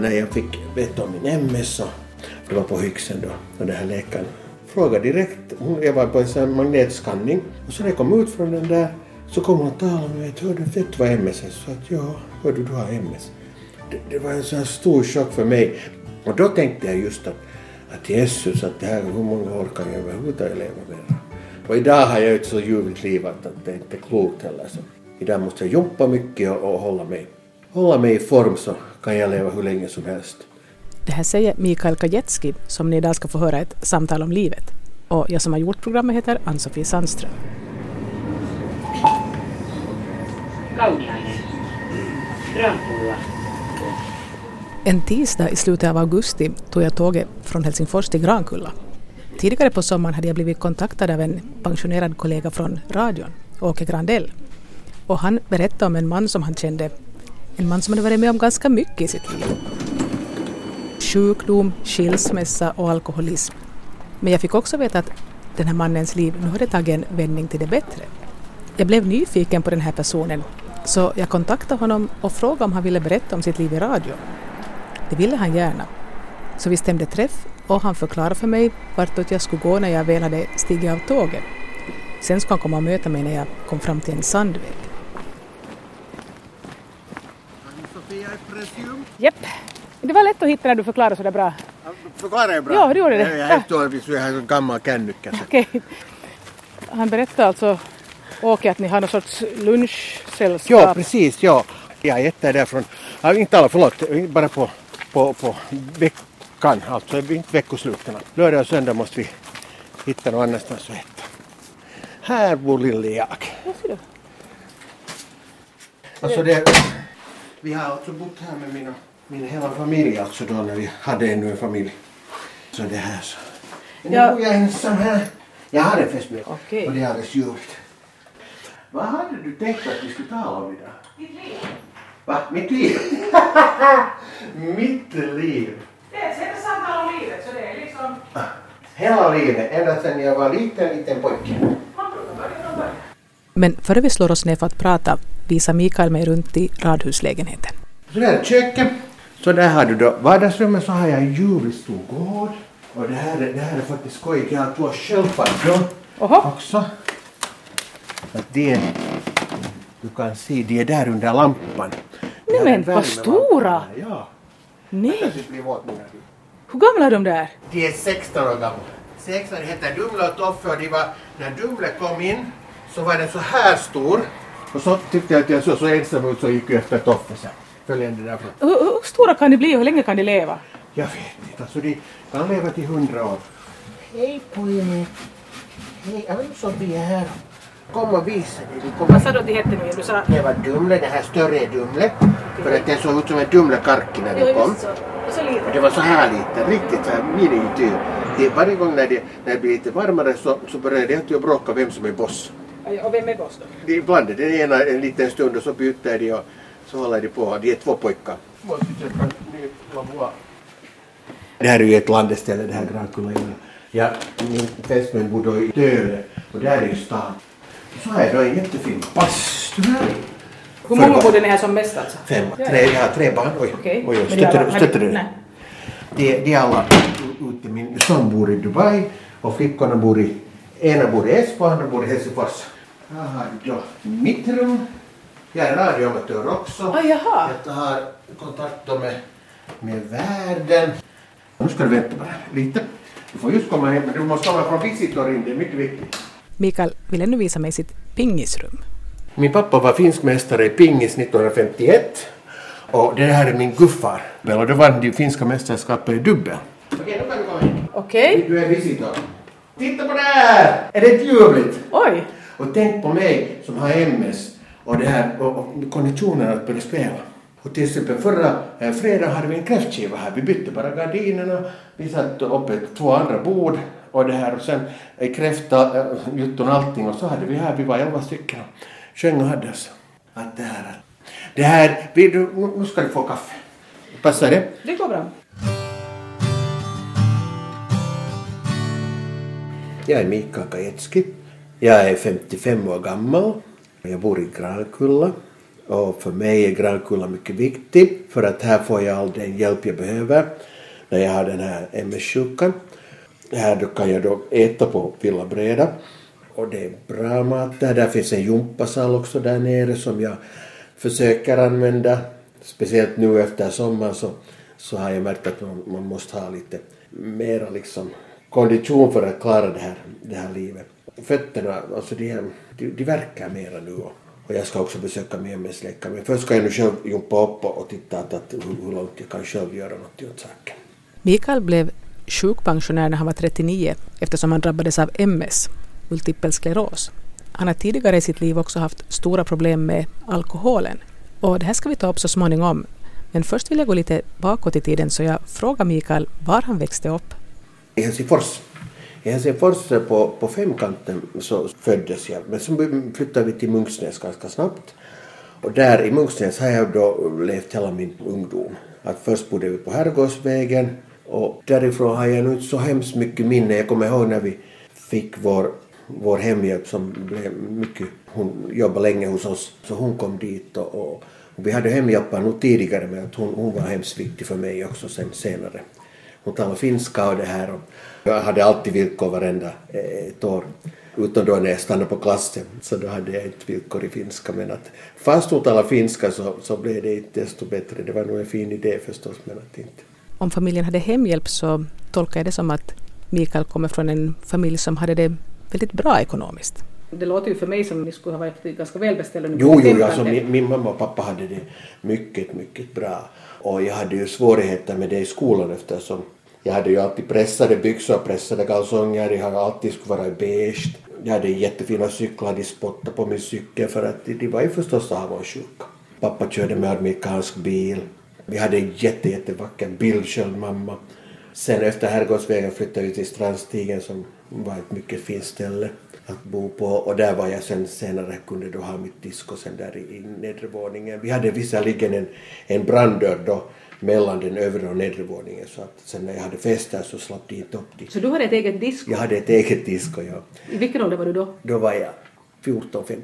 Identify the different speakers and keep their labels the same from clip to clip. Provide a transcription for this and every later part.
Speaker 1: När jag fick veta om min MS så det var på Hyxen då och den här läkaren frågade direkt, jag var på en sån magnetskanning och så när jag kom ut från den där så kom hon och talade med mig, hör du vet vad MS är? Så att ja, hör du, du har MS. Det, det var en sån här stor chock för mig. Och då tänkte jag just att, att Jesus, att det här, hur många år kan jag överhuvudtaget leva med? Och idag har jag ett så ljuvligt liv att, att det inte är klokt heller. Så idag måste jag jobba mycket och, och hålla, mig, hålla mig i form så kan jag leva hur länge som helst.
Speaker 2: Det här säger Mikael Kajetski som ni idag ska få höra ett samtal om livet. Och jag som har gjort programmet heter Ann-Sofie Sandström. En tisdag i slutet av augusti tog jag tåget från Helsingfors till Grankulla. Tidigare på sommaren hade jag blivit kontaktad av en pensionerad kollega från radion, Åke Grandell. Och han berättade om en man som han kände, en man som hade varit med om ganska mycket i sitt liv. Sjukdom, skilsmässa och alkoholism. Men jag fick också veta att den här mannens liv nu hade tagit en vändning till det bättre. Jag blev nyfiken på den här personen så jag kontaktade honom och frågade om han ville berätta om sitt liv i radio. Det ville han gärna. Så vi stämde träff och han förklarade för mig vartåt jag skulle gå när jag väl hade stigit av tåget. Sen skulle han komma och möta mig när jag kom fram till en sandväg. Japp. Det var lätt att hitta när du förklarade sådär bra.
Speaker 1: Förklarar jag bra?
Speaker 2: Ja, det gjorde det.
Speaker 1: Jag
Speaker 2: Ja.
Speaker 1: förstår att vi har en gammal kännycka.
Speaker 2: Okej. Han berättade alltså, Åke, att ni har någon sorts lunchsällskap.
Speaker 1: Ja, precis. Ja. Jag äter därifrån, ja, inte alla, förlåt, bara på, på, på veckan, alltså inte veckosluten. Lördag och söndag måste vi hitta någon annanstans att äta. Här bor lille jag.
Speaker 2: Du?
Speaker 1: Alltså det, vi har alltså bott här med mina, min hela familj alltså då när vi hade ännu en familj. Så det här så. Nu
Speaker 2: Ja.
Speaker 1: bor jag ensam här. Jag har en fästmö
Speaker 2: Okej.
Speaker 1: och det är alldeles ljuvligt. Vad hade du tänkt att vi skulle tala om idag?
Speaker 3: Ditt liv.
Speaker 1: Va? Mitt liv? Mitt liv?
Speaker 3: Det är ett samtal om livet så det är liksom...
Speaker 1: Hela livet, ända sedan jag var liten, liten pojke.
Speaker 3: Man brukar börja från början.
Speaker 2: Men före vi slår oss ner för att prata visar Mikael mig runt i radhuslägenheten.
Speaker 1: Så där är köket. Så där har du då vardagsrummet så har jag en ljuvlig stor gård. Och det här, är- det här är faktiskt skojigt. Jag har två sköldpaddor också. Att det du kan se, de är där under lampan.
Speaker 2: Nej, men
Speaker 1: en
Speaker 2: vad stora!
Speaker 1: Ja.
Speaker 2: Nej, hur gamla är de där?
Speaker 1: De är 16 år gamla. 16 heter Dumle och Toffe och de var, när Dumle kom in så var den så här stor. Och så tyckte jag att jag såg så ensam ut så gick jag efter Toffe sen. Följande därifrån.
Speaker 2: Hur, hur stora kan de bli och hur länge kan de leva?
Speaker 1: Jag vet inte, alltså de kan leva till hundra år. Hej pojke. Hej, Sofia här. Kom och visa dig.
Speaker 2: Vad sa du att de hette nu igen? Du sa...
Speaker 1: Det var Dumle, den här större Dumle. För att den såg ut som en Dumlekarki när den kom.
Speaker 2: så. Och så lite.
Speaker 1: Det var så här lite, riktigt så här minityr. Det, varje gång när det, när det blir lite varmare så, så börjar de alltid att bråka vem som är boss.
Speaker 2: Och vem är boss då?
Speaker 1: De ibland är den ena en liten stund och så byter de och så håller de på. De är två pojkar. Det här är ju ett landeställe, det här Grankulla. Ja, min fästmö bodde i Töle och där är ju stan. Så har jag då en jättefin bastu här.
Speaker 2: Hur många bodde ni här som mest alltså?
Speaker 1: Fem, tre, jag har tre barn. Oj,
Speaker 2: Okej.
Speaker 1: oj, oj. Stötte du?
Speaker 2: hade-
Speaker 1: Stötte du?
Speaker 2: Nej.
Speaker 1: De, de är alla ute. Min son bor i Dubai och flickorna bor i... Ena bor i Esbo, andra bor i Helsingfors. Jag har då mitt rum. Jag är radioamatör också.
Speaker 2: Ah, jaha.
Speaker 1: Jag har kontakt med, med världen. Nu ska du vänta bara lite. Du får just komma hem, men du måste komma från visitor in, det är mycket viktigt.
Speaker 2: Mikael vill ännu visa mig sitt pingisrum.
Speaker 1: Min pappa var finskmästare i pingis 1951 och det här är min guffar. Och då vann de finska mästerskapet i dubbel. Okej, nu kan du komma in.
Speaker 2: Okej.
Speaker 1: Du är visitor. Titta på det här! Är det inte ljuvligt?
Speaker 2: Oj!
Speaker 1: Och tänk på mig som har MS och, det här, och, och konditionen att börja spela. Och till exempel förra eh, fredagen hade vi en kräftskiva här. Vi bytte bara gardinerna, vi satte upp ett, två andra bord och det här och sen eh, kräfta, eh, jutton allting och så hade vi här, vi var elva stycken och sjöng och hade oss. Att det här, det här, du, nu nu ska du få kaffe. Passar det?
Speaker 2: Det går bra.
Speaker 1: Jag är Mika Kajetski. Jag är 55 år gammal. Jag bor i Grankulla. Och för mig är Grankulla mycket viktig för att här får jag all den hjälp jag behöver när jag har den här MS-sjukan. Här då kan jag då äta på Villa Breda och det är bra mat där. Där finns en gympasal också där nere som jag försöker använda. Speciellt nu efter sommaren så, så har jag märkt att man, man måste ha lite mera liksom kondition för att klara det här, det här livet. Fötterna, alltså de, de, de verkar mera nu och, jag ska också besöka min MS-läkare. Men först ska jag nu själv jumpa upp och titta att, att hur, hur långt jag kan själv göra något åt saken.
Speaker 2: Mikael blev sjukpensionär när han var 39 eftersom han drabbades av MS, multipel skleros. Han har tidigare i sitt liv också haft stora problem med alkoholen. Och det här ska vi ta upp så småningom. Men först vill jag gå lite bakåt i tiden så jag frågar Mikael var han växte upp.
Speaker 1: I Helsingfors. I Helsingfors eh, på, på femkanten så föddes jag. Men så flyttade vi till Munksnäs ganska snabbt. Och där i Munksnäs har jag då levt hela min ungdom. Att först bodde vi på Herrgårdsvägen och därifrån har jag nu inte så hemskt mycket minne. Jag kommer ihåg när vi fick vår, vår hemhjälp som blev mycket, hon jobbade länge hos oss, så hon kom dit och, och, vi hade hemhjälpare nog tidigare men att hon, hon var hemskt viktig för mig också sen senare. Hon talade finska och det här och jag hade alltid villkor varenda eh, ett år. Utom då när jag stannade på klassen så då hade jag inte villkor i finska men att fast hon talade finska så, så blev det inte desto bättre. Det var nog en fin idé förstås men att inte.
Speaker 2: Om familjen hade hemhjälp så tolkar jag det som att Mikael kommer från en familj som hade det väldigt bra ekonomiskt. Det låter ju för mig som ni skulle ha varit ganska välbeställda.
Speaker 1: Jo, jo, alltså min, min mamma och pappa hade det mycket, mycket bra. Och jag hade ju svårigheter med det i skolan eftersom jag hade ju alltid pressade byxor, pressade kalsonger, jag hade alltid skulle vara i beige. Jag hade jättefina cyklar, de spottade på min cykel för att de, var ju förstås avundsjuka. Pappa körde med amerikansk bil. Vi hade en jätte, jättevacker bil själv, mamma. Sen efter Herrgårdsvägen flyttade vi till Strandstigen som var ett mycket fint ställe att bo på och där var jag sen senare kunde då ha mitt disco sen där i, i nedre våningen. Vi hade visserligen en, en branddörr då mellan den övre och nedre våningen så att sen när jag hade fester så slapp de inte upp dit.
Speaker 2: Så du hade ett eget disco?
Speaker 1: Jag hade ett eget disco, ja.
Speaker 2: I vilken ålder var du då?
Speaker 1: Då var jag 14-15.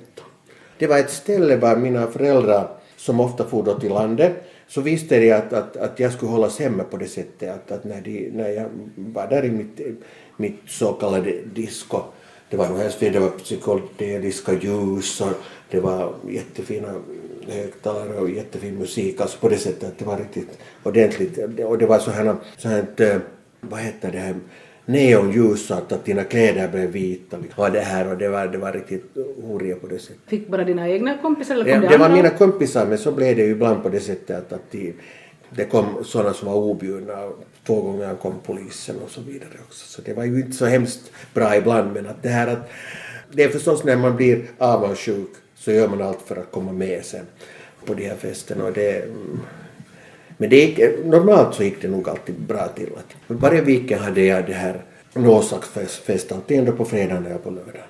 Speaker 1: Det var ett ställe var mina föräldrar som ofta for då till landet så visste de att, att, att jag skulle hållas hemma på det sättet att, att när, de, när jag var där i mitt, mitt så kallade disco det var nog hemskt det var psykedeliska ljus och det var jättefina högtalare och jättefin musik, alltså på det sättet att det var riktigt ordentligt. Och det var så här, så här eh, vad heter det här, neonljus så att, att dina kläder blev vita. Och det här och det var, det var riktigt horiga på det sättet.
Speaker 2: Fick bara dina egna kompisar eller
Speaker 1: kom
Speaker 2: ja,
Speaker 1: det, det var mina kompisar men så blev det ju ibland på det sättet att, att de, det kom sådana som var objudna två gånger kom polisen och så vidare också. Så det var ju inte så hemskt bra ibland men att det här att det är förstås när man blir avundsjuk så gör man allt för att komma med sen på de här festerna och det men det gick, normalt så gick det nog alltid bra till. Att varje weekend hade jag det här nålsaxfest, antingen på fredagen eller på lördagen.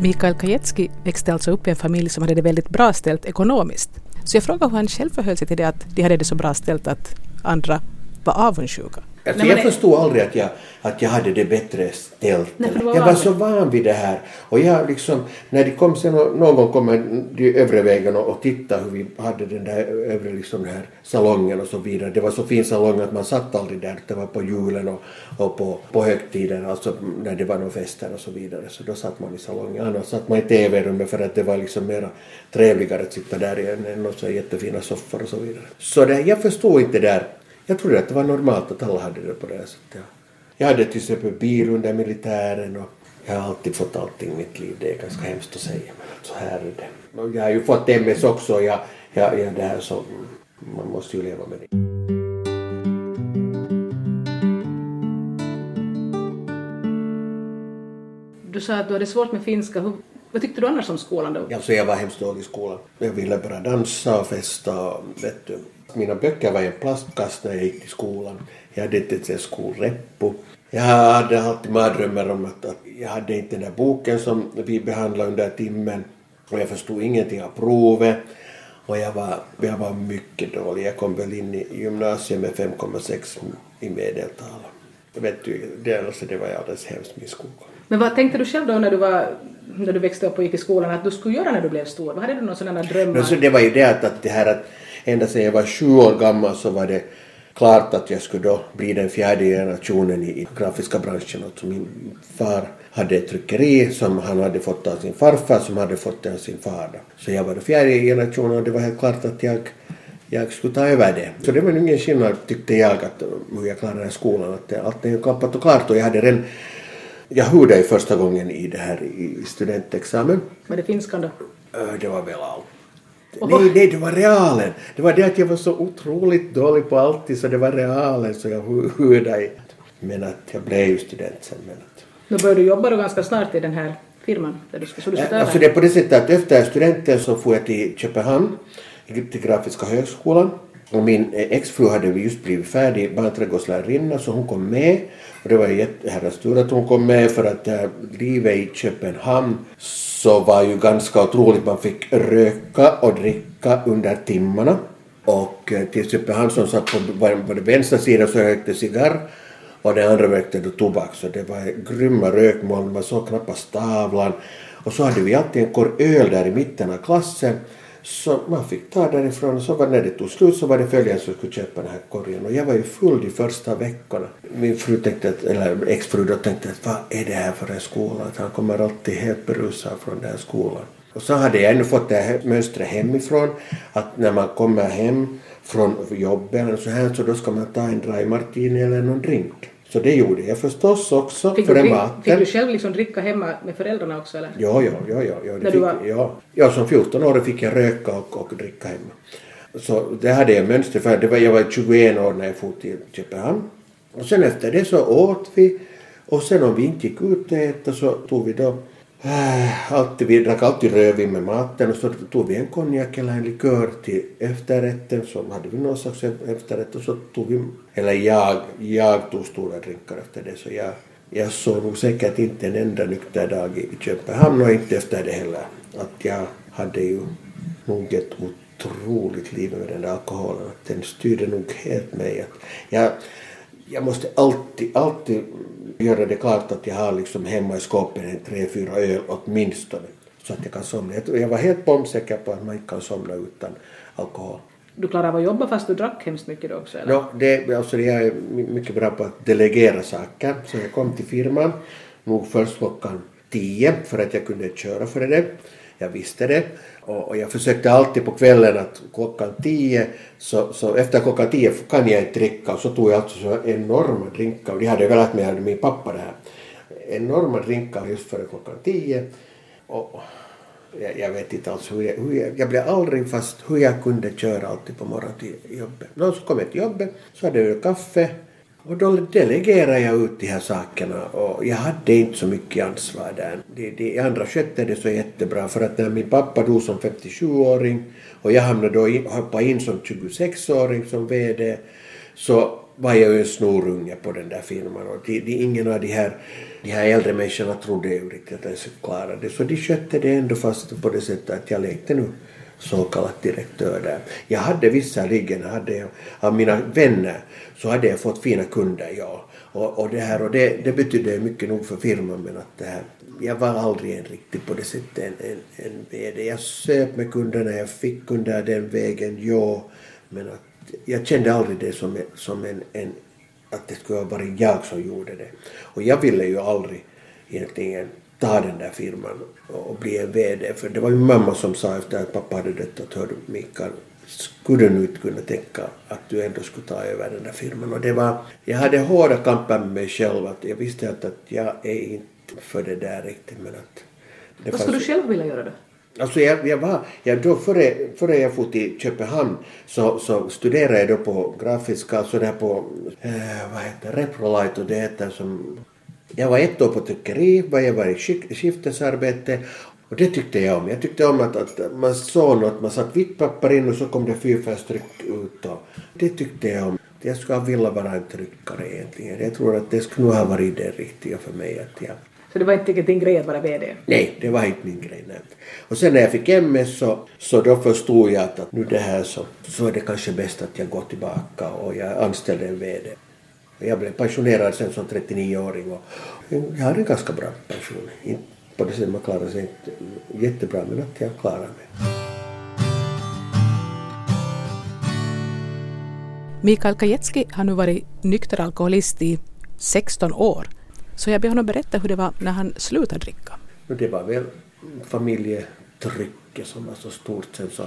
Speaker 2: Mikael Kajetski växte alltså upp i en familj som hade det väldigt bra ställt ekonomiskt. Så jag frågade hur han själv förhöll sig till det att de hade det så bra ställt att andra var avundsjuka.
Speaker 1: Alltså jag förstod aldrig att jag, att jag hade det bättre ställt. Nej, var jag var så van vid det här. Och jag liksom, när de kom sen någon gång kom de övre vägen och, och tittade hur vi hade den där övre liksom den här salongen och så vidare. Det var så fin salong att man satt aldrig där. Det var på julen och, och på, på högtiden, alltså när det var några fester och så vidare. Så då satt man i salongen. Annars satt man i TV-rummet för att det var liksom mera trevligare att sitta där än några så jättefina soffor och så vidare. Så det, jag förstod inte där jag trodde att det var normalt att alla hade det på det sättet. Jag hade till exempel bil under militären och jag har alltid fått allting i mitt liv. Det är ganska hemskt att säga men så här är det. Och jag har ju fått MS också och jag, jag, jag det här så man måste ju leva med det.
Speaker 2: Du sa att du hade svårt med finska. Hur, vad tyckte du annars om skolan då?
Speaker 1: Alltså jag var hemskt dålig i skolan. Jag ville bara dansa och festa och vet du, mina böcker var i en plastkasse när jag gick till skolan. Jag hade inte ens en skolreppo. Jag hade alltid mardrömmar om att, att jag hade inte den där boken som vi behandlade under timmen och jag förstod ingenting av provet. Och jag var, jag var mycket dålig. Jag kom väl in i gymnasiet med 5,6 i medeltal. Vet du, det, alltså, det var alldeles hemskt min skolgång.
Speaker 2: Men vad tänkte du själv då när du, var, när du växte upp och gick i skolan att du skulle göra när du blev stor? Vad hade du någon sådana drömmar?
Speaker 1: Men så det var ju det att, att det här att ända sedan jag var sju år gammal så var det klart att jag skulle då bli den fjärde generationen i, i grafiska branschen. Alltså min far hade ett tryckeri som han hade fått av sin farfar som hade fått det av sin far. Så jag var den fjärde generationen och det var helt klart att jag, jag skulle ta över det. Så det var ingen skillnad tyckte jag att hur jag klarade den skolan. Att allt är klappat och klart och jag hade redan jag hörde första gången i det här i studentexamen.
Speaker 2: Var det finskan då?
Speaker 1: Ö, Det var väl allt. Nej, nej, det var realen. Det var det att jag var så otroligt dålig på alltid så det var realen så jag hörde i. Men att jag blev ju student sen. Men att,
Speaker 2: Nu började du jobba då ganska snart i den här firman där du skulle, ta
Speaker 1: Alltså det är på det sättet att efter studenten så får jag till Köpenhamn, till Grafiska högskolan. Och min exfru hade just blivit färdig barnträdgårdslärarinna så hon kom med. Och det var jätteherrans tur att hon kom med för att eh, äh, livet i Köpenhamn så var ju ganska otroligt. Man fick röka och dricka under timmarna. Och äh, till Köpenhamn som satt på, var, på den vänstra sidan så rökte cigarr och den andra rökte då tobak så det var grymma rökmoln, man såg knappast tavlan. Och så hade vi alltid en korg öl där i mitten av klassen så man fick ta därifrån och så var när det tog slut så var det följande som skulle köpa den här korgen och jag var ju full de första veckorna. Min fru tänkte, att, eller exfru då tänkte att vad är det här för en skola? Att han kommer alltid helt berusad från den här skolan. Och så hade jag ännu fått det här mönstret hemifrån att när man kommer hem från jobbet eller så här så då ska man ta en dry martini eller någon drink. Så det gjorde jag förstås också
Speaker 2: Fick
Speaker 1: för
Speaker 2: du,
Speaker 1: maten.
Speaker 2: fick du själv liksom dricka hemma med föräldrarna också eller?
Speaker 1: Ja, ja, ja, ja. ja, det fick,
Speaker 2: var-
Speaker 1: ja. ja, som 14-åring fick jag röka och, och dricka hemma. Så det hade jag mönster för. Det var, jag var 21 år när jag for till Köpenhamn. Och sen efter det så åt vi. Och sen om vi inte gick ut och äta så tog vi då äh, alltid, vi drack alltid rödvin med maten och så tog vi en konjak eller en likör till efterrätten så hade vi någon slags efterrätt och så tog vi, eller jag, jag tog stora drinkar efter det så jag, jag såg nog säkert inte en enda nykter dag i Köpenhamn och inte efter det heller. Att jag hade ju nog ett otroligt liv med den där alkoholen. Att den styrde nog helt mig. Att jag, jag måste alltid, alltid göra det klart att jag har liksom hemma i skåpet en tre, fyra öl åtminstone. Så att jag kan somna. Jag, var helt bombsäker på att man inte kan somna utan alkohol.
Speaker 2: Du klarade av att jobba fast du drack hemskt mycket då också eller?
Speaker 1: No, det, alltså jag är my- mycket bra på att delegera saker. Så jag kom till firman nog först klockan tio för att jag kunde köra för det. Jag visste det. Och, och jag försökte alltid på kvällen att klockan tio, så, så efter klockan tio kan jag inte dricka. Och så tog jag alltså så enorma drinkar. Och de hade velat mig, av min pappa det här. Enorma drinkar just före klockan tio. Och jag, jag vet inte alls hur jag, hur jag, jag blev aldrig fast hur jag kunde köra alltid på morgonen till jobbet. Nå, så kom jag till jobbet, så hade jag kaffe och då delegerade jag ut de här sakerna och jag hade inte så mycket ansvar där. De, de andra skötte det så jättebra för att när min pappa dog som 57-åring och jag hamnade då in, hoppade in som 26-åring som VD så var jag ju en snorunge på den där firman och de, de, ingen av de här, de här äldre människorna trodde ju riktigt att jag skulle klara det. Så de skötte det ändå fast på det sättet att jag lekte nu så kallad direktör där. Jag hade visserligen, hade av mina vänner, så hade jag fått fina kunder, ja. Och, och det här, och det, det betydde mycket nog för firman men att det här, jag var aldrig en riktigt på det sättet en, en, en VD. Jag söp med kunderna, jag fick kunder den vägen, ja. Men att jag kände aldrig det som, en- som en, en, att det skulle ha varit jag som gjorde det. Och jag ville ju aldrig egentligen ta den där firman och bli en VD. För det var ju mamma som sa efter att pappa hade dött att hördu Mikael, skulle du nu inte kunna tänka att du ändå skulle ta över den där firman? Och det var, jag hade hårda kamper med mig själv att jag visste att, att jag är inte för det där riktigt men att det
Speaker 2: Vad skulle du själv vilja göra då?
Speaker 1: Alltså jag, jag var, jag då före, före jag for till Köpenhamn så, så studerade jag då på grafiska, alltså där på, eh, vad heter Reprolite och det heter som, jag var ett år på tryckeri, jag var i skiftesarbete och det tyckte jag om. Jag tyckte om att, att man såg något, man satt vitt papper in och så kom det fyrfärgstryck ut och det tyckte jag om. Jag skulle vilja vara en tryckare egentligen. Jag tror att det skulle ha varit det riktiga för mig att jag
Speaker 2: Så det var inte din grej att vara VD?
Speaker 1: Nej, det var inte min grej. Nej. Och sen när jag fick MS så, så då förstod jag att, att nu det här så, så är det kanske bäst att jag går tillbaka och jag anställde en VD. Jag blev pensionerad sen som 39-åring och jag har en ganska bra pension. Inte på det sättet man klarar sig inte jättebra men att jag klarar mig.
Speaker 2: Mikael Kajetski har nu varit nykter alkoholist i 16 år. Så jag ber honom berätta hur det var när han slutade dricka.
Speaker 1: Det var väl familjetrycket som var så stort sen så,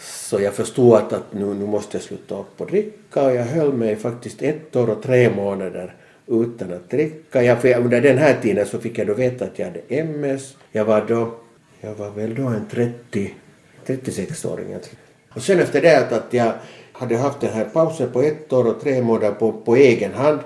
Speaker 1: så jag förstod att, att nu, nu måste jag sluta upp och dricka och jag höll mig faktiskt ett år och tre månader utan att dricka. Jag, för under den här tiden så fick jag då veta att jag hade MS. Jag var då, jag var väl då en 30, 36-åring. Och sen efter det att, att jag hade haft den här pausen på ett år och tre månader på, på egen hand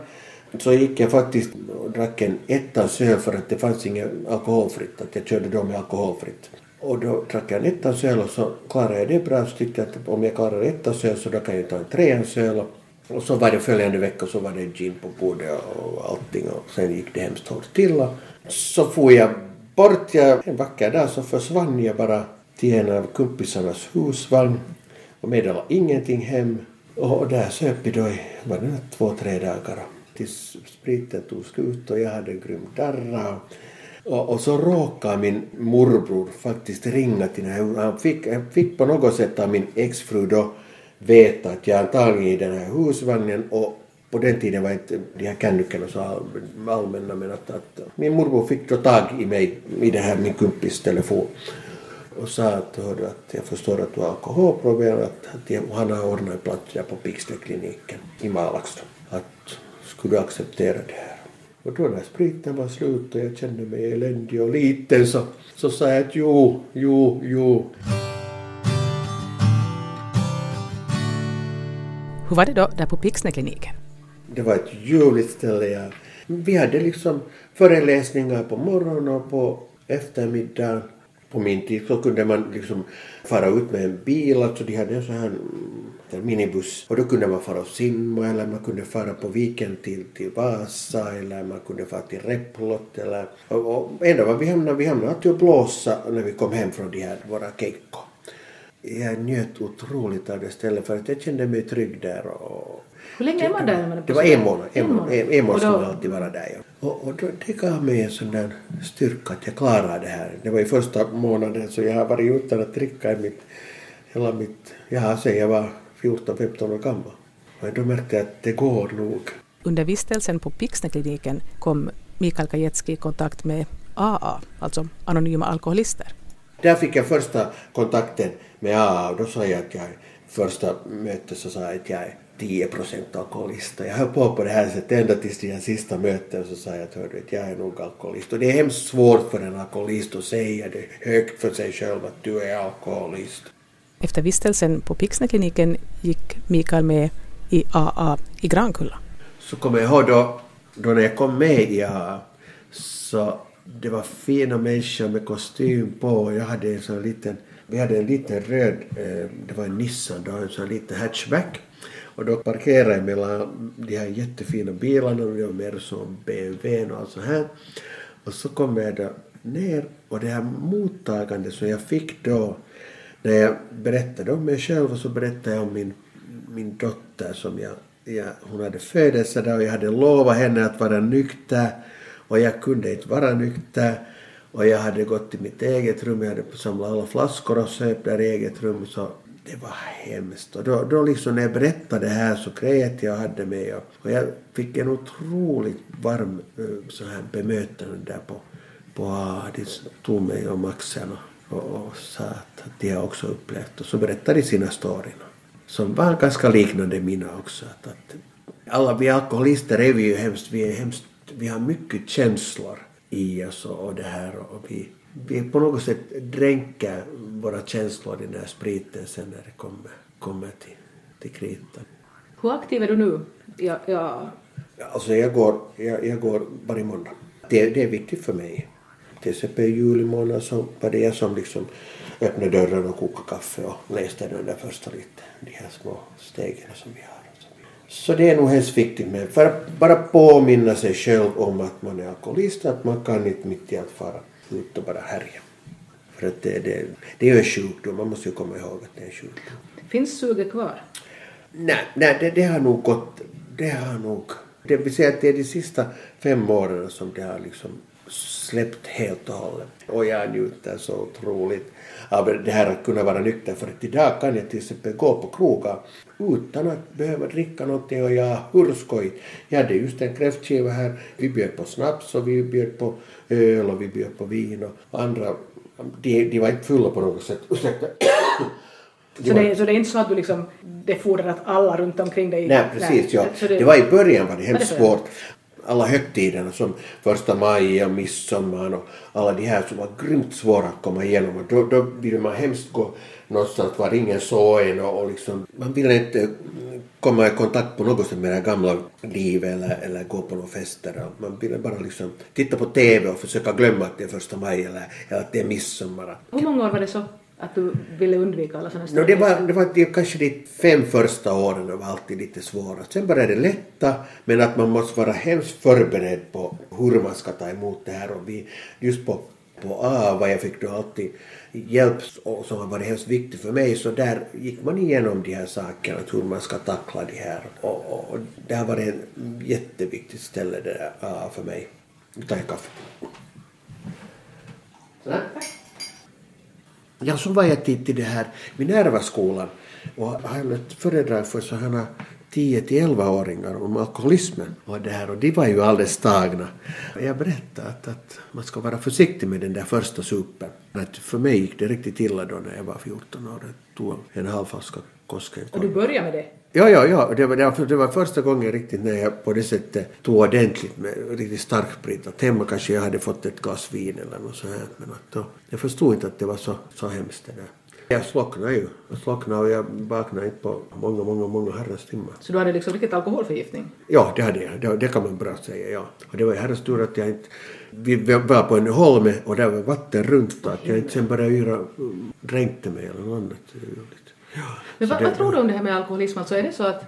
Speaker 1: så gick jag faktiskt och drack en ettans öl för att det fanns inget alkoholfritt, att jag körde då med alkoholfritt. Och då drack jag en ettans öl och så klarade jag det bra så tyckte jag att om jag klarar ettans öl så då kan jag ta en treans öl. Och så var det följande vecka så var det gin på bordet och allting och sen gick det hemskt hårt till. Och så får jag bort, jag, en vacker dag så försvann jag bara till en av kompisarnas husvagn och meddelade ingenting hem. Och där söp vi då i, var det två, tre dagar tills spriten tog slut och jag hade grym darra. Och, och så råkade min morbror faktiskt ringa till den här han fick, han fick på något sätt av min exfru då veta att jag antagligen i den här husvagnen och på den tiden var inte de här kännyckorna så allmänna men att, att min morbror fick då tag i mig i den här min kumpis telefon och sa att, hörde, att jag förstår att du har alkoholproblem att, att jag, han har ordnat en plats där på Pixtekliniken i Malax. Att skulle du acceptera det här? Och då när spriten var slut och jag kände mig eländig och liten så, så sa jag att jo, jo, jo.
Speaker 2: Hur var det då där på Pixnekliniken?
Speaker 1: Det var ett ljuvligt ställe. Ja. Vi hade liksom föreläsningar på morgonen och på eftermiddagen. På min tid så kunde man liksom fara ut med en bil, alltså de hade en sån här en minibuss och då kunde man fara och simma eller man kunde fara på viken till, till Vasa eller man kunde fara till Replot eller och, och ändå var vi hamnade, vi hamnade alltid och blåsa när vi kom hem från de här våra keikko. Jag njöt otroligt av det stället för att jag kände mig trygg där och
Speaker 4: Hur länge är man där? man
Speaker 1: det var en månad. En, månad. En, en månad skulle alltid vara där. Ja. Och, och då, det gav mig en sån där styrka att jag klarade det här. Det var i första månaden så jag har varit utan att dricka i mitt, hela mitt, ja sen jag var 14-15 år gammal. Och då märkte jag att det går nog.
Speaker 2: Under vistelsen på Pixnekliniken kom Mikael Kajetski i kontakt med AA, alltså Anonyma Alkoholister.
Speaker 1: Där fick jag första kontakten med AA och då sa jag att jag första mötet så sa jag att jag är 10 procent alkoholist. Jag höll på på det här sättet ända tills det sista mötet så sa jag att hördu, att jag är nog alkoholist. Och det är hemskt svårt för en alkoholist att säga det högt för sig själv att du är alkoholist.
Speaker 2: Efter vistelsen på Pixnekliniken gick Mikael med i AA i Grankulla.
Speaker 1: Så kommer jag ihåg då, då när jag kom med i AA så det var fina människor med kostym på och jag hade en sån liten, vi hade en liten röd, eh, det var en Nissan då, en sån liten hatchback. Och då parkerade jag mellan de här jättefina bilarna och det var mer som BMW och allt så här. Och så kom jag då ner och det här mottagandet som jag fick då när jag berättade om mig själv och så berättade jag om min, min dotter som jag, jag hon hade födelsedag och jag hade lovat henne att vara nykter och jag kunde inte vara nykter och jag hade gått till mitt eget rum, jag hade samlat alla flaskor och söp där i eget rum så det var hemskt. Och då, då liksom när jag berättade det här så grät jag och hade mig och, och jag fick en otroligt varm eh, så här bemötande där på, på ah, AA. De tog mig om axeln och, och, och sa att, att de har också upplevt och så berättade de sina storyn som var ganska liknande mina också. Att, att alla vi alkoholister är vi ju hemskt, vi är hemskt, vi har mycket känslor i oss och, och det här och vi, vi på något sätt dränker våra känslor i den här spriten sen när det kommer, kommer till, till kritan.
Speaker 4: Hur aktiv är du nu? Ja, ja.
Speaker 1: Alltså jag går, jag, jag går varje måndag. Det, det är viktigt för mig. Till exempel i juli månad så var det jag som liksom öppnade dörren och kokade kaffe och läste den där första lite, de här små stegen som vi har. så det är nog hemskt viktigt med för att bara påminna sig själv om att man är alkoholist, att man kan inte mitt i allt fara ut och bara härja. För att det, det, det är ju en sjukdom, man måste ju komma ihåg att det är en sjukdom.
Speaker 4: Finns suget kvar?
Speaker 1: Nej, nej det, det har nog gått, det har nog Det vill säga att det är de sista fem åren som det har liksom släppt helt och hållet. Och jag njuter så otroligt av det här att kunna vara nykter för att idag kan jag till exempel gå på krogar utan att behöva dricka någonting och jag hur skoj. Jag hade just en kräftskiva här, vi bjöd på snaps och vi bjöd på öl och vi bjöd på vin och andra, de, de var inte fulla på något sätt. Ursäkta.
Speaker 4: Så det, så det är inte så att du liksom, det fordrar att alla runt omkring dig...
Speaker 1: Nej, precis. Ja.
Speaker 4: Så
Speaker 1: Det var i början var det hemskt
Speaker 4: det
Speaker 1: svårt. Alla högtiderna som första maj och midsommar och alla de här som var grymt svåra att komma igenom. Och då, då ville man hemskt gå någonstans var ingen såg en och, och liksom, man ville inte komma i kontakt på något sätt med det gamla livet eller, eller gå på några fester. Man ville bara liksom titta på TV och försöka glömma att det är första maj eller, eller att det är midsommar.
Speaker 4: Hur många år var det så att du ville undvika alla sådana
Speaker 1: No, det var, det var det, kanske de fem första åren var alltid lite svåra. Sen började det lätta, men att man måste vara hemskt förberedd på hur man ska ta emot det här. Och vi, just på, på AVA, jag fick då alltid hjälp och som har varit hemskt viktig för mig, så där gick man igenom de här sakerna, hur man ska tackla det här. Och, och, och det har varit ett jätteviktigt ställe det där AA för mig. Nu tar jag kaffe. Sådär. Ja, så var jag till, till det här Minervaskolan och höll ett föredrag för sådana 10 till 11-åringar om alkoholismen och det här och de var ju alldeles tagna. Jag berättade att, att man ska vara försiktig med den där första supen. Att för mig gick det riktigt illa då när jag var 14 år. Jag tog en halv flaska Kosken.
Speaker 4: Och du började med det?
Speaker 1: Ja, ja, ja. Det var, det var- första gången riktigt när jag på det sättet tog ordentligt med riktigt stark sprit. Att hemma kanske jag hade fått ett glas vin eller något sånt här. Men att då, jag förstod inte att det var så, så hemskt det där. Jag slocknade ju. Jag slocknade och jag vaknade inte på många, många, många herrans timmar.
Speaker 4: Så du hade liksom riktigt alkoholförgiftning?
Speaker 1: Ja, det hade jag. Det, det kan man bra säga, ja. Och det var ju herrans tur att jag inte... Vi var på en holme och där var vatten runt och att jag inte sen började yra, dränkte mig eller något annat.
Speaker 4: Men
Speaker 1: Så
Speaker 4: vad,
Speaker 1: det-
Speaker 4: vad tror du om det här med alkoholism? Alltså är det så att,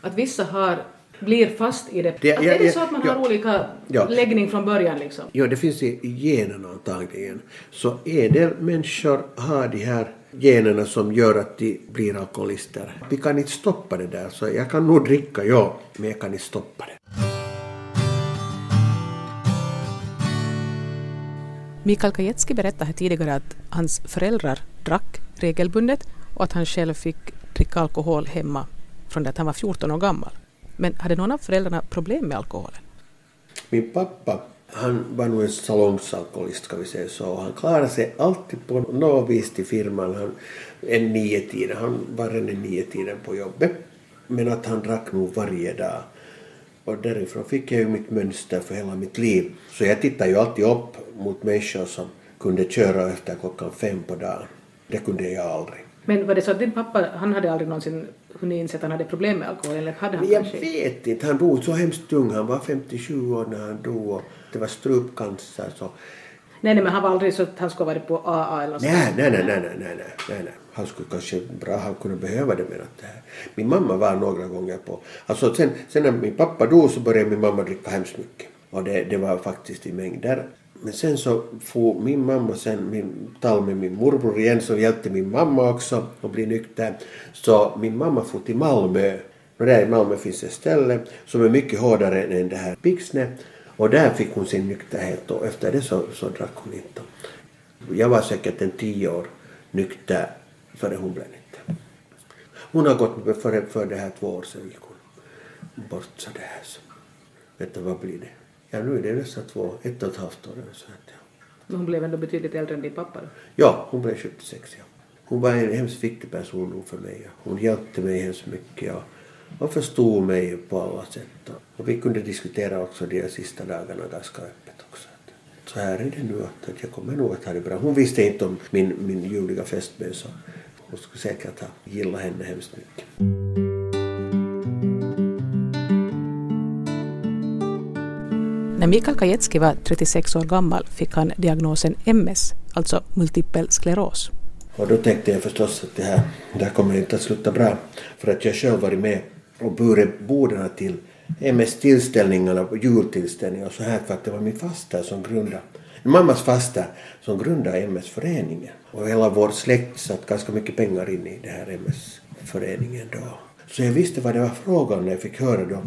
Speaker 4: att vissa har, blir fast i det?
Speaker 1: Ja,
Speaker 4: är det så att man
Speaker 1: ja.
Speaker 4: har olika
Speaker 1: Ja.
Speaker 4: läggning från början liksom?
Speaker 1: Ja, det finns i i generna antagligen. Så en del människor har de här generna som gör att de blir alkoholister. Vi kan inte stoppa det där, så jag kan nog dricka, ja, men jag kan inte stoppa det.
Speaker 2: Mikael Kajetski berättade här tidigare att hans föräldrar drack regelbundet och att han själv fick dricka alkohol hemma från det att han var 14 år gammal. Men hade någon av föräldrarna problem med alkoholen?
Speaker 1: Min pappa, han var nog en salongsalkoholist ska vi säga så. Och Han klarade sig alltid på något vis till firman. Han, en nio. Han var redan nio tiden på jobbet. Men att han drack nog varje dag. Och därifrån fick jag ju mitt mönster för hela mitt liv. Så jag tittade ju alltid upp mot människor som kunde köra efter klockan fem på dagen. Det kunde jag aldrig.
Speaker 4: Men var det så att din pappa, han hade aldrig någonsin hunnit inse att han hade problem med alkohol? Eller hade han
Speaker 1: jag
Speaker 4: kanske?
Speaker 1: vet inte. Han dog så hemskt ung. Han var 57 år när han dog. och Det var strupcancer. Så.
Speaker 4: Nej, nej, men han var aldrig så att han skulle varit på AA eller något
Speaker 1: nej, nej, nej, nej, nej, nej, nej, nej. Han skulle kanske bra, han kunde behöva det men att det här. Min mamma var några gånger på. Alltså sen, sen när min pappa dog så började min mamma dricka hemskt mycket. Och det, det var faktiskt i mängder. Men sen så får min mamma sen min, tal med min morbror igen som hjälpte min mamma också att bli nykter. Så min mamma får till Malmö. Och där i Malmö finns ett ställe som är mycket hårdare än det här Pixne. Och där fick hon sin nykterhet och efter det så, så drack hon inte. Jag var säkert en tio år nykter före hon blev nykter. Hon har gått för, för det här två år sedan gick hon bort så det här. Så. Vet du vad blir det? Ja nu är det nästan två, ett och ett halvt år så att, ja.
Speaker 4: Men hon blev ändå betydligt äldre än din pappa då.
Speaker 1: ja, hon blev 76 ja. Hon var en hemskt viktig person för mig. Ja. Hon hjälpte mig hemskt mycket ja. och förstod mig på alla sätt. Och vi kunde diskutera också de sista dagarna ganska öppet också. Så här är det nu att, att jag kommer nog att ha det bra. Hon visste inte om min, min ljuvliga fästmö så hon skulle säkert ha gillat henne hemskt mycket.
Speaker 2: När Mikael Kajetski var 36 år gammal fick han diagnosen MS, alltså multipel skleros.
Speaker 1: Och då tänkte jag förstås att det här, det här kommer inte att sluta bra. För att jag själv varit med och burit bordarna till MS-tillställningarna och jultillställningar och så här för att det var min fasta som grundade, mammas fasta som grundade MS-föreningen. Och hela vår släkt satt ganska mycket pengar in i den här MS-föreningen då. Så jag visste vad det var frågan när jag fick höra då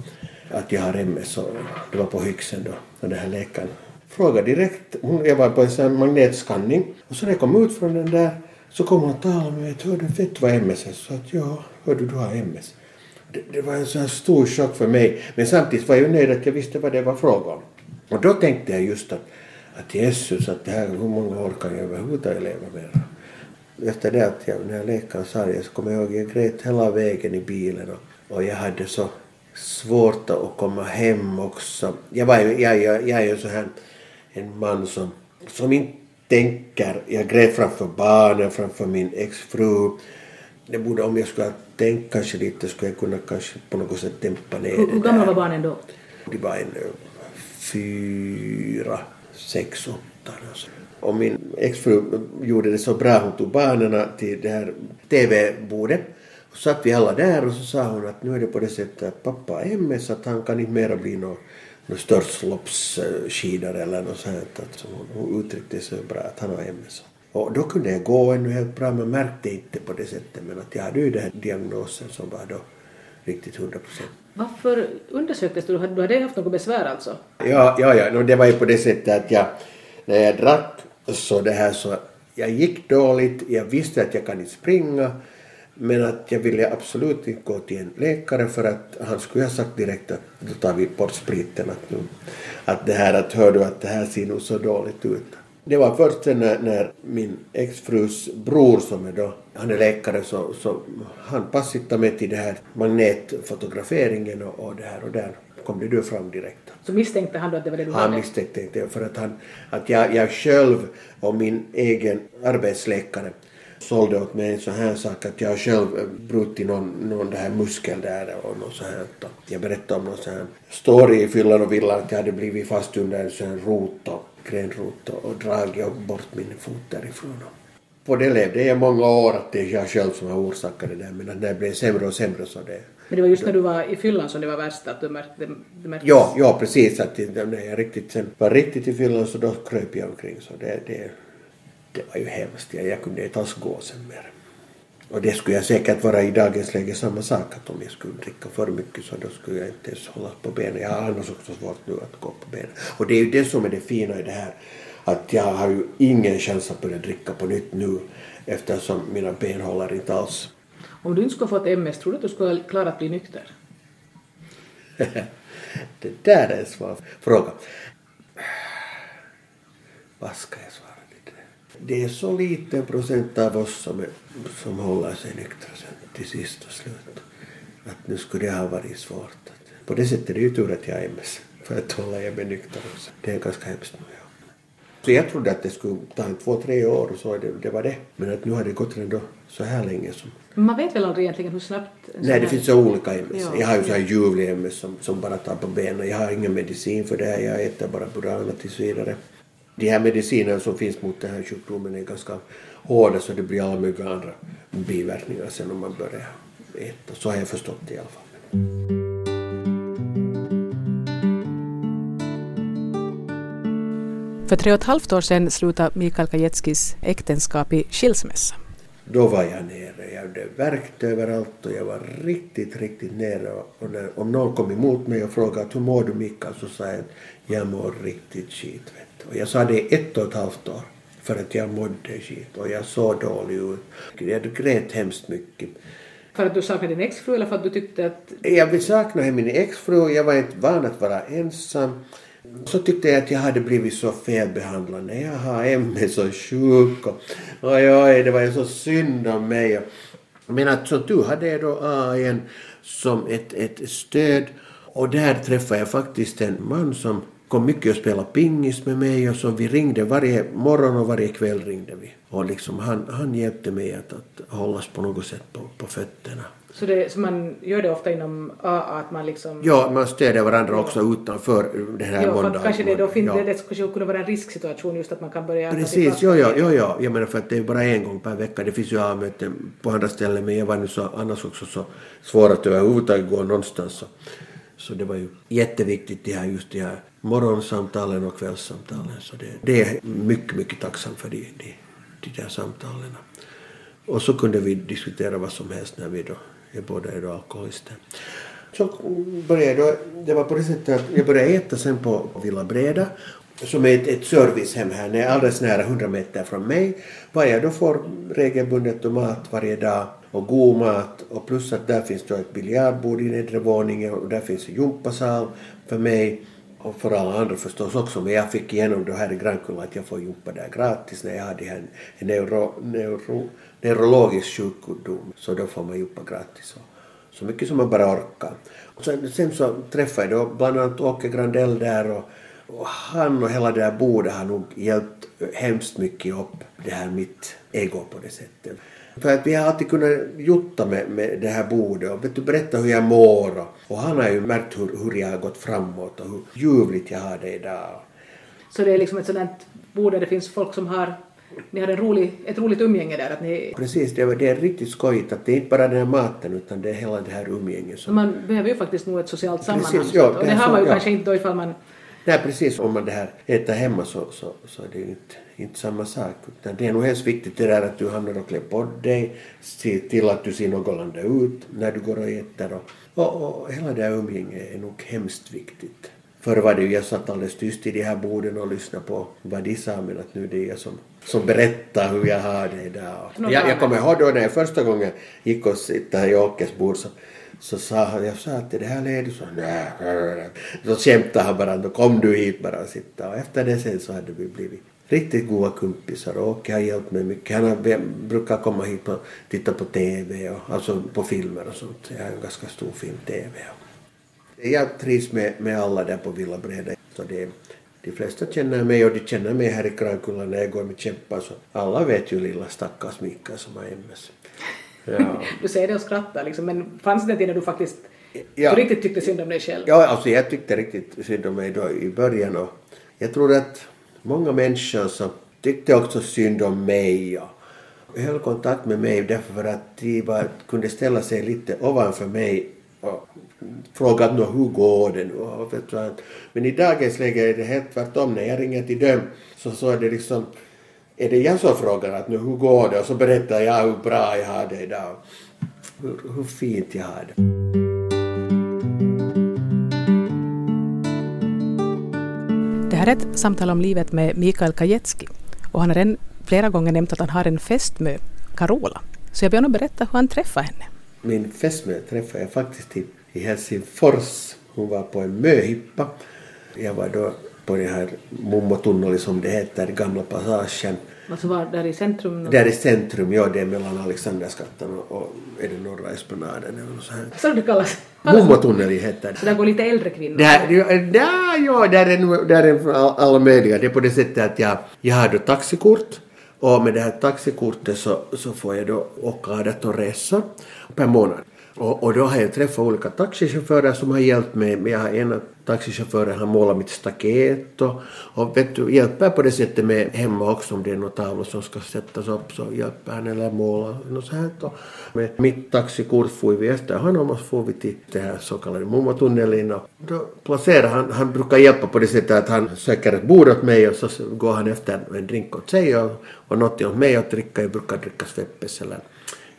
Speaker 1: att jag har MS och det var på Hyxen då och den här läkaren frågade direkt, hon, jag var på en sån här magnetskanning och så när jag kom ut från den där så kom hon och talade med mig, hördu vet du vad MS är? Så att ja, Hör du du har MS. Det, det var en sån här stor chock för mig men samtidigt var jag nöjd att jag visste vad det var fråga om. Och då tänkte jag just att, att Jesus, att det här, hur många år kan jag överhuvudtaget leva med? Efter det att jag, när läkaren sa det så kommer jag ihåg jag grät hela vägen i bilen och, och jag hade så svårt att komma hem också. Jag, var, jag, jag, jag är ju så här en man som, som inte tänker. Jag grät framför barnen, framför min exfru. Det borde, om jag skulle ha tänkt kanske lite skulle jag kunna kanske på något sätt dämpa ner
Speaker 4: Hur,
Speaker 1: det
Speaker 4: hur gamla var barnen då?
Speaker 1: De var en fyra, sex, åtta. Alltså. Och min exfru gjorde det så bra. Hon tog barnen till det här TV-bordet. Och satt vi alla där och så sa hon att nu är det på det sättet att pappa har MS att han kan inte mera bli någon, någon störtloppsskidare eller något sånt. Att hon, hon uttryckte sig bra att han har MS. Och då kunde jag gå ännu helt bra men märkte inte på det sättet. Men att jag hade ju den här diagnosen som var då riktigt hundra procent.
Speaker 4: Varför undersöktes du? Du hade haft något besvär alltså?
Speaker 1: Ja, ja, ja. No, det var ju på det sättet att jag, när jag drack så det här så, jag gick dåligt, jag visste att jag kan inte springa, men att jag ville absolut inte gå till en läkare för att han skulle ha sagt direkt att då tar vi bort spriten. Att, nu, att det här att hör du att det här ser nog så dåligt ut. Det var först sen när, när min exfrus bror som är då, han är läkare så, så han passade mig till det här magnetfotograferingen och, och det här och där kom det då fram direkt.
Speaker 4: Så misstänkte han då att det var det du
Speaker 1: Han
Speaker 4: hade?
Speaker 1: misstänkte inte för att, han, att jag, jag själv och min egen arbetsläkare sålde åt mig en sån här sak att jag själv brutit någon, någon det här muskel där och något sånt här. Jag berättade om någon sån här story i fyllan och villan att jag hade blivit fast under en sån här rot och grenrot och, dragit bort min fot därifrån. På det levde jag många år att det är jag själv som har orsakat det där men att det blev sämre och sämre så det
Speaker 4: Men det var just när du var i fyllan som det var värst att du märkte, du märkte
Speaker 1: Ja, ja precis. Att när jag riktigt sen var riktigt i fyllan så då kröp jag omkring. Så det, det, det var ju hemskt. Jag, kunde inte alls gå sen mer. Och det skulle jag säkert vara i dagens läge samma sak. Att om jag skulle dricka för mycket så då skulle jag inte ens hålla på benen. Jag har annars också svårt nu att gå på benen. Och det är ju det som är det fina i det här. Att jag har ju ingen chans att börja dricka på nytt nu eftersom mina ben håller inte alls.
Speaker 4: Om du inte skulle fått MS, tror du att du skulle ha klarat att bli nykter?
Speaker 1: det där är en svår fråga. Vad ska jag svara det? Är så liten procent av oss som, är, som håller sig nyktra sen till sist och slut. Att nu skulle det ha varit svårt. På det sättet är det ju tur att jag är MS. För att hålla jag mig nykter också. Det är ganska hemskt. Ja. Så jag trodde att det skulle ta en två, tre år och så det, det var det. Men att nu har det gått ändå så här länge som
Speaker 4: man vet väl aldrig egentligen hur snabbt...
Speaker 1: Nej, det finns så olika MS.
Speaker 4: Ja.
Speaker 1: Jag har ju så här ljuvlig MS som, som bara tar på benen. Jag har ingen medicin för det här. Jag äter bara Burana tills vidare. De här medicinerna som finns mot den här sjukdomen är ganska hårda så det blir alla möjliga andra biverkningar sen om man börjar äta. Så har jag förstått det i alla fall.
Speaker 2: För tre och ett halvt år sedan slutade Mikael Kajetskis äktenskap i skilsmässa.
Speaker 1: Då var jag nere. Jag hade värkt överallt och jag var riktigt, riktigt nere. Och när, om någon kom emot mig och frågade hur mår du Mikael så sa jag att jag mår riktigt skit. Och jag sa det ett och ett halvt år. För att jag mådde skit och jag såg dålig ut. Jag grät hemskt mycket.
Speaker 4: För att du saknade din exfru eller för att du tyckte att...
Speaker 1: Jag vill sakna min exfru, jag var inte van att vara ensam. Så tyckte jag att jag hade blivit så felbehandlad när jag har MS och sjuk och oj, oj, det var ju så synd om mig. Men att som du hade jag då AIN som ett, ett stöd och där träffade jag faktiskt en man som kom mycket och spelade pingis med mig och som vi ringde varje morgon och varje kväll ringde vi. Och liksom han, han hjälpte mig att, att hållas på något sätt på, på fötterna.
Speaker 4: Så, det, så man gör det ofta inom AA att man liksom...
Speaker 1: Ja, man stödjer varandra också utanför det här
Speaker 4: Ja,
Speaker 1: måndagen.
Speaker 4: kanske det då finns,
Speaker 1: ja.
Speaker 4: det, det skulle kunna vara en risksituation just att man kan börja...
Speaker 1: Precis, ja, ja, ja, ja. Jag menar för att det är bara en gång per vecka. Det finns ju A-möten på andra ställen men jag var nu så, annars också så svår att överhuvudtaget gå någonstans. Så, så det var ju jätteviktigt det här, just de här morgonsamtalen och kvällssamtalen. Så det, det är mycket, mycket tacksam för de, de, de där samtalen. Och så kunde vi diskutera vad som helst när vi då, jag båda är då alkoholister. Så började jag då, det var på det sättet att jag började äta sen på Villa Breda som är ett, ett servicehem här, alldeles nära 100 meter från mig. Var jag då får regelbundet mat varje dag och god mat och plus att där finns då ett biljardbord i nedre våningen och där finns en gympasal för mig och för alla andra förstås också men jag fick igenom det här i Grankulla att jag får jobba där gratis när jag hade en, en neuro, neuro, neurologisk sjukdom så då får man jobba gratis. Och, så mycket som man bara orkar. Och sen, sen så träffade jag då bland annat Åke Grandell där och, och han och hela det där bordet har nog hjälpt hemskt mycket upp det här mitt ego på det sättet. För att vi har alltid kunnat jutta med, med det här bordet och vet du, berätta hur jag mår och, och han har ju märkt hur, hur jag har gått framåt och hur ljuvligt jag har det idag.
Speaker 4: Så det är liksom ett sådant bord där det finns folk som har, ni har en rolig, ett roligt umgänge där. Att ni,
Speaker 1: Precis, det, är- det är riktigt skojigt att det är inte bara den här maten utan det är hela det här umgänget som
Speaker 4: man behöver ju faktiskt nog ett socialt sammanhang.
Speaker 1: Precis, ja,
Speaker 4: och
Speaker 1: det
Speaker 4: det
Speaker 1: är
Speaker 4: har man ju
Speaker 1: ja.
Speaker 4: kanske inte då ifall man
Speaker 1: Nej precis, om man det här äter hemma så, så, så är det ju inte, inte samma sak. Utan det är nog hemskt viktigt det där att du hamnar och klär på dig, se till att du ser någorlunda ut när du går och äter och, och, och hela det här umgänget är nog hemskt viktigt. Förr var det ju, jag satt alldeles tyst i de här borden och lyssnade på vad de sa men att nu är det jag som, som berättar hur jag har det idag. Jag, jag kommer ihåg då när jag första gången gick och sitta här i Åkes bord så så sa han, jag sa att det här leder så, nej, nej. Så skämtade han bara, då kom du hit bara och sitta. Och efter det sen så hade vi blivit riktigt goda kompisar och Åke har hjälpt mig mycket. Han har, brukar komma hit och titta på TV, och, alltså på filmer och sånt. Jag har en ganska stor film-TV. Jag trivs med, med alla där på Villa Breda. Så det, de flesta känner mig och de känner mig här i Krankulla när jag går med kämpar. Så alla vet ju lilla stackars Mika som har MS. Ja.
Speaker 4: Du säger det och skrattar liksom, men fanns det en tid när du faktiskt
Speaker 1: Ja.
Speaker 4: du riktigt tyckte synd om dig själv?
Speaker 1: Ja, alltså jag tyckte riktigt synd om mig då i början och jag tror att många människor så tyckte också synd om mig och höll kontakt med mig därför att de var, kunde ställa sig lite ovanför mig och fråga att "Nå, hur går det nu? Men i dagens läge är det helt tvärtom. När jag ringer till dem så, så är det liksom är det jag som frågar att nu hur går det och så berättar jag hur bra jag har det idag. Hur, hur fint jag har det.
Speaker 2: Det här är ett samtal om livet med Mikael Kajetski och han har redan flera gånger nämnt att han har en fästmö, Carola. Så jag ber honom berätta hur han träffade henne.
Speaker 1: Min fästmö träffade jag faktiskt i, Helsingfors. Hon var på en möhippa. Jag var då på den här Mummotunneli som det heter, gamla passagen.
Speaker 4: Alltså var där i centrum?
Speaker 1: Där i centrum, ja det är mellan Alexandersgatan och, och är det norra Esplanaden eller något sånt här.
Speaker 4: Så det kallas?
Speaker 1: Mummotunneli heter det.
Speaker 4: så där går lite äldre kvinnor?
Speaker 1: Där, ja, där, ja, där är, nu- där är all- alla möjliga. Det är på det sättet att jag, jag har då taxikort och med det här taxikortet så, så får jag då åka 18 resor per månad. Och, och då har jag träffat olika taxichaufförer som har hjälpt mig. Men Jag har ena taxichauffören har målat mitt staket och, och vet du, hjälper på det sättet med hemma också om det är några tavlor som ska sättas upp så hjälper han eller måla något så här. Och med mitt taxikort får vi efter honom och så får vi till det här så kallade Mummotunnelin och då placerar han, han brukar hjälpa på det sättet att han söker ett bord åt mig och så går han efter en drink åt sig och, och något åt mig att dricka. Jag brukar dricka Sveppes eller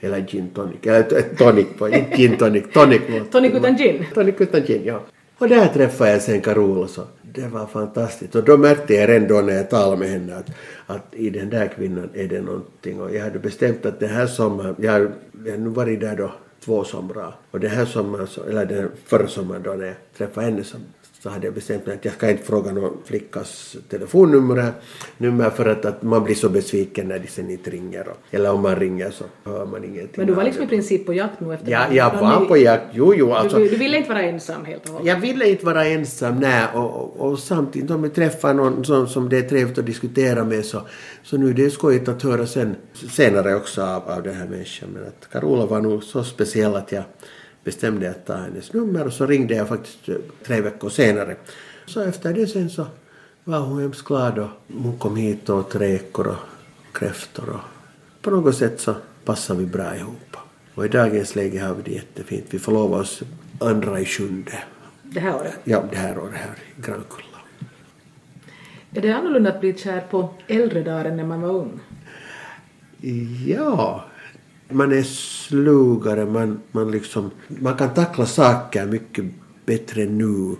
Speaker 1: eller gin tonic, eller tonic, inte gin tonic, tonic.
Speaker 4: Tonic utan gin?
Speaker 1: Tonic utan gin, ja. Och där träffade jag sen Carola så det var fantastiskt. Och då märkte jag redan då när jag talade med henne att, att i den där kvinnan är det någonting. Och jag hade bestämt att den här sommaren, jag har, nu varit där då två somrar. Och den här sommaren, eller den förra sommaren då när jag träffade henne så, så hade jag bestämt mig att jag ska inte fråga någon flickas telefonnummer nummer för att, att man blir så besviken när de sen inte ringer. Och, eller om man ringer så hör man ingenting.
Speaker 4: Men du var liksom i princip på jakt nu efter
Speaker 1: Ja, jag var på jakt, jo jo alltså.
Speaker 4: du, du, ville inte vara ensam helt och hållet?
Speaker 1: Jag ville inte vara ensam, nej. Och, och, och samtidigt om jag träffar någon som, som det är trevligt att diskutera med så, så nu är det skojigt att höra sen, senare också av, av den här människan. Men att Carola var nog så speciell att jag bestämde att ta hennes nummer och så ringde jag faktiskt eh, tre veckor senare. Så efter det sen så var hon hemskt glad och hon kom hit och åt räkor och kräftor och på något sätt så passar vi bra ihop. Och i dagens läge har vi det jättefint. Vi förlovar oss andra i sjunde.
Speaker 4: Det här året?
Speaker 1: Ja, det här året här i Grankulla.
Speaker 4: Är det annorlunda att bli kär på äldre dagar än när man var ung?
Speaker 1: Ja, man är slugare, man, man, liksom, man kan tackla saker mycket bättre nu.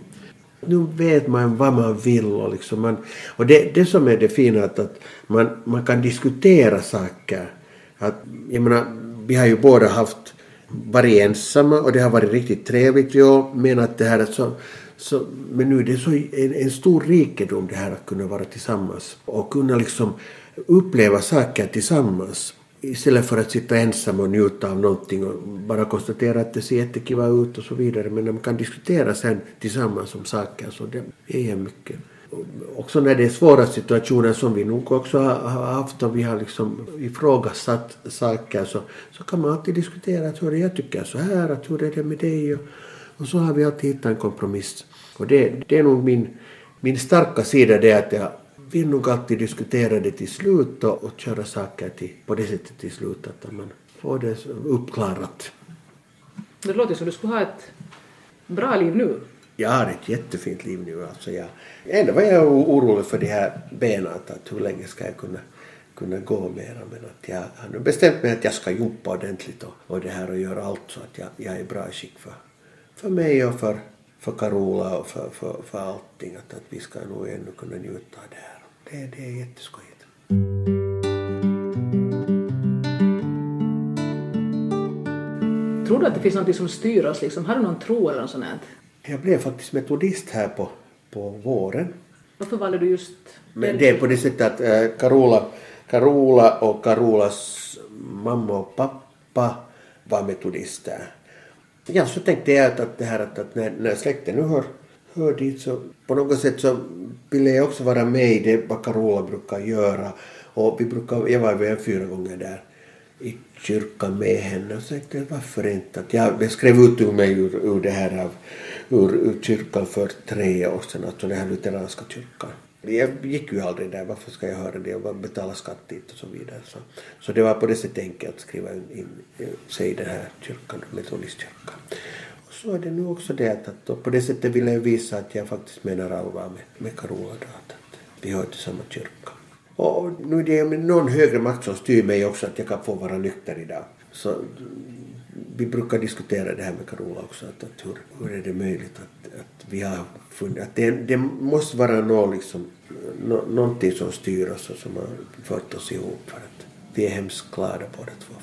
Speaker 1: Nu vet man vad man vill och, liksom man, och det, det som är det fina att, att man, man kan diskutera saker. Att, jag menar, vi har ju båda haft varit ensamma och det har varit riktigt trevligt. Jag menar att det här är så, så men nu är det så en, en stor rikedom det här att kunna vara tillsammans och kunna liksom uppleva saker tillsammans istället för att sitta ensam och njuta av någonting och bara konstatera att det ser jättekiva ut och så vidare. Men när man kan diskutera sen tillsammans om saker så det är mycket. Också när det är svåra situationer som vi nog också har haft och vi har liksom ifrågasatt saker så, så kan man alltid diskutera att hur jag tycker så här, att hur är det med dig och, och så har vi alltid hittat en kompromiss. Och det, det är nog min, min starka sida det att jag vill nog alltid diskutera det till slut och, och köra saker till, på det sättet till slut att man får det uppklarat.
Speaker 4: Det låter som du skulle ha ett bra liv nu.
Speaker 1: Jag har ett jättefint liv nu. Alltså jag, ändå var jag orolig för de här benen, att, att hur länge ska jag kunna, kunna gå mera. Men att jag har nu bestämt mig att jag ska jobba ordentligt och, och det här och göra allt så att jag, jag är bra i skick för, för mig och för, för Carola och för, för, för allting. Att, att vi ska nog ännu kunna njuta av det här. Det, det är jätteskojigt.
Speaker 4: Tror du att det finns något som styr oss? Liksom? Har du någon tro eller något sånt? här?
Speaker 1: Jag blev faktiskt metodist här på, på våren.
Speaker 4: Varför valde du just
Speaker 1: Men det är på det sättet att äh, Carola, Carola och Carolas mamma och pappa var metodister. Ja, så tänkte jag att, att det här att, att när, när släkten nu hör, hör dit så på något sätt så ville jag också vara med i det Baccarola Carola brukar göra. Och vi brukar, jag var väl fyra gånger där i kyrkan med henne och så tänkte jag varför inte att jag, jag skrev ut ur mig ur, ur det här av, ur, ur kyrkan för tre år sedan, alltså den här lutheranska kyrkan. Jag gick ju aldrig där, varför ska jag höra det och betala skatt dit och så vidare. Så, så det var på det sättet enkelt att skriva in, in sig i den här kyrkan, metodistkyrkan. Så är det nu också det att, på det sättet vill jag visa att jag faktiskt menar allvar med, med Carola då, att, vi hör till samma kyrka. Och nu är det någon högre makt som styr mig också att jag kan få vara nykter idag. Så vi brukar diskutera det här med Carola också, att, att hur, hur är det möjligt att, att vi har funnit, att det, det måste vara någon, liksom, no, någonting som styr oss och som har fört oss ihop för att vi är hemskt glada båda två.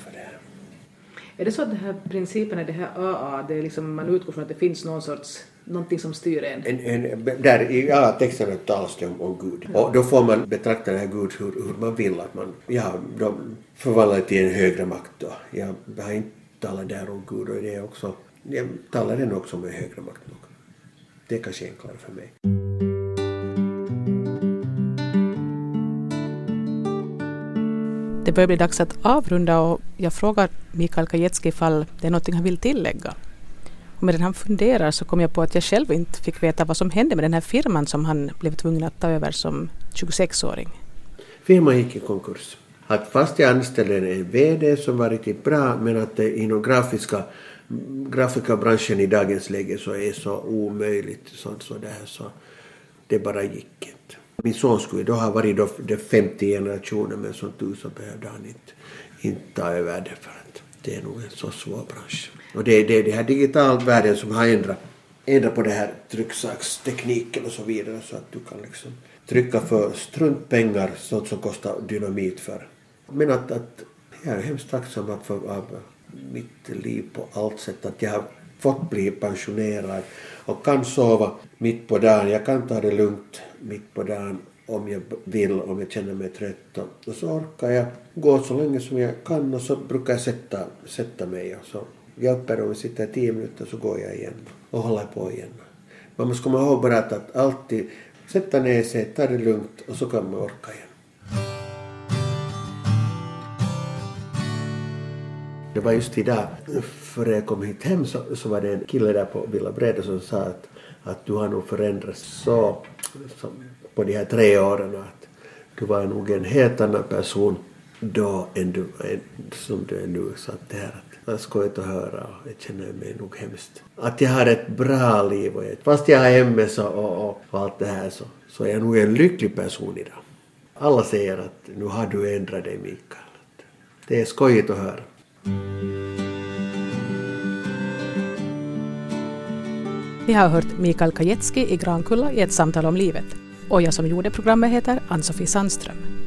Speaker 4: Är det så att den här principen i det här AA, det är liksom, man utgår från att det finns någon sorts, någonting som styr en?
Speaker 1: En, en, där i alla texterna talas det om, om Gud. Och då får man betrakta den här Gud hur, hur man vill. Att man, ja, de förvandlar till en högre makt då. Jag har inte talat där om Gud och det är också, jag talar den också om en högre makt nog. Det är kanske enklare för mig.
Speaker 2: Det börjar bli dags att avrunda och jag frågar Mikael Kajetski ifall det är något han vill tillägga. Och medan han funderar så kom jag på att jag själv inte fick veta vad som hände med den här firman som han blev tvungen att ta över som 26-åring.
Speaker 1: Firman gick i konkurs. Att fast jag anställde en VD som var riktigt bra men att det inom grafiska grafikabranschen i dagens läge så är så omöjligt sånt så där så det bara gick inte. Min son skulle då ha varit då den femte generationen men som tur så behövde han inte, inte ta över det för att det är nog en så svår bransch. Och det är det, det här digitalvärlden som har ändrat, ändrat på det här trycksakstekniken och så vidare så att du kan liksom trycka för struntpengar sånt som kostar dynamit för. Men att, att jag är hemskt tacksam för av mitt liv på allt sätt att jag har fått bli pensionerad och kan sova mitt på dagen. Jag kan ta det lugnt mitt på dagen om jag vill, om jag känner mig trött. Och så orkar jag gå så länge som jag kan och så brukar jag sätta, sätta mig och så hjälper om jag sitter tio minuter så går jag igen och håller på igen. Man måste komma ihåg bara att, att alltid sätta ner sig, ta det lugnt och så kan man orka igen. Det var just idag, före jag kom hit hem så, så var det en kille där på Villa Breda som sa att, att du har nog förändrats så, så på de här tre åren att du var nog en helt annan person då än du, än, som du är nu. Så att det här var skojigt att höra och jag känner mig nog hemskt. Att jag har ett bra liv och fast jag har MS och, och, och, och allt det här så, så är jag nog en lycklig person idag. Alla säger att nu har du ändrat dig Mikael. Det är skojigt att höra.
Speaker 2: Ni har hört Mikael Kajetski i Grankulla i ett samtal om livet. Och jag som gjorde programmet heter Ann-Sofie Sandström.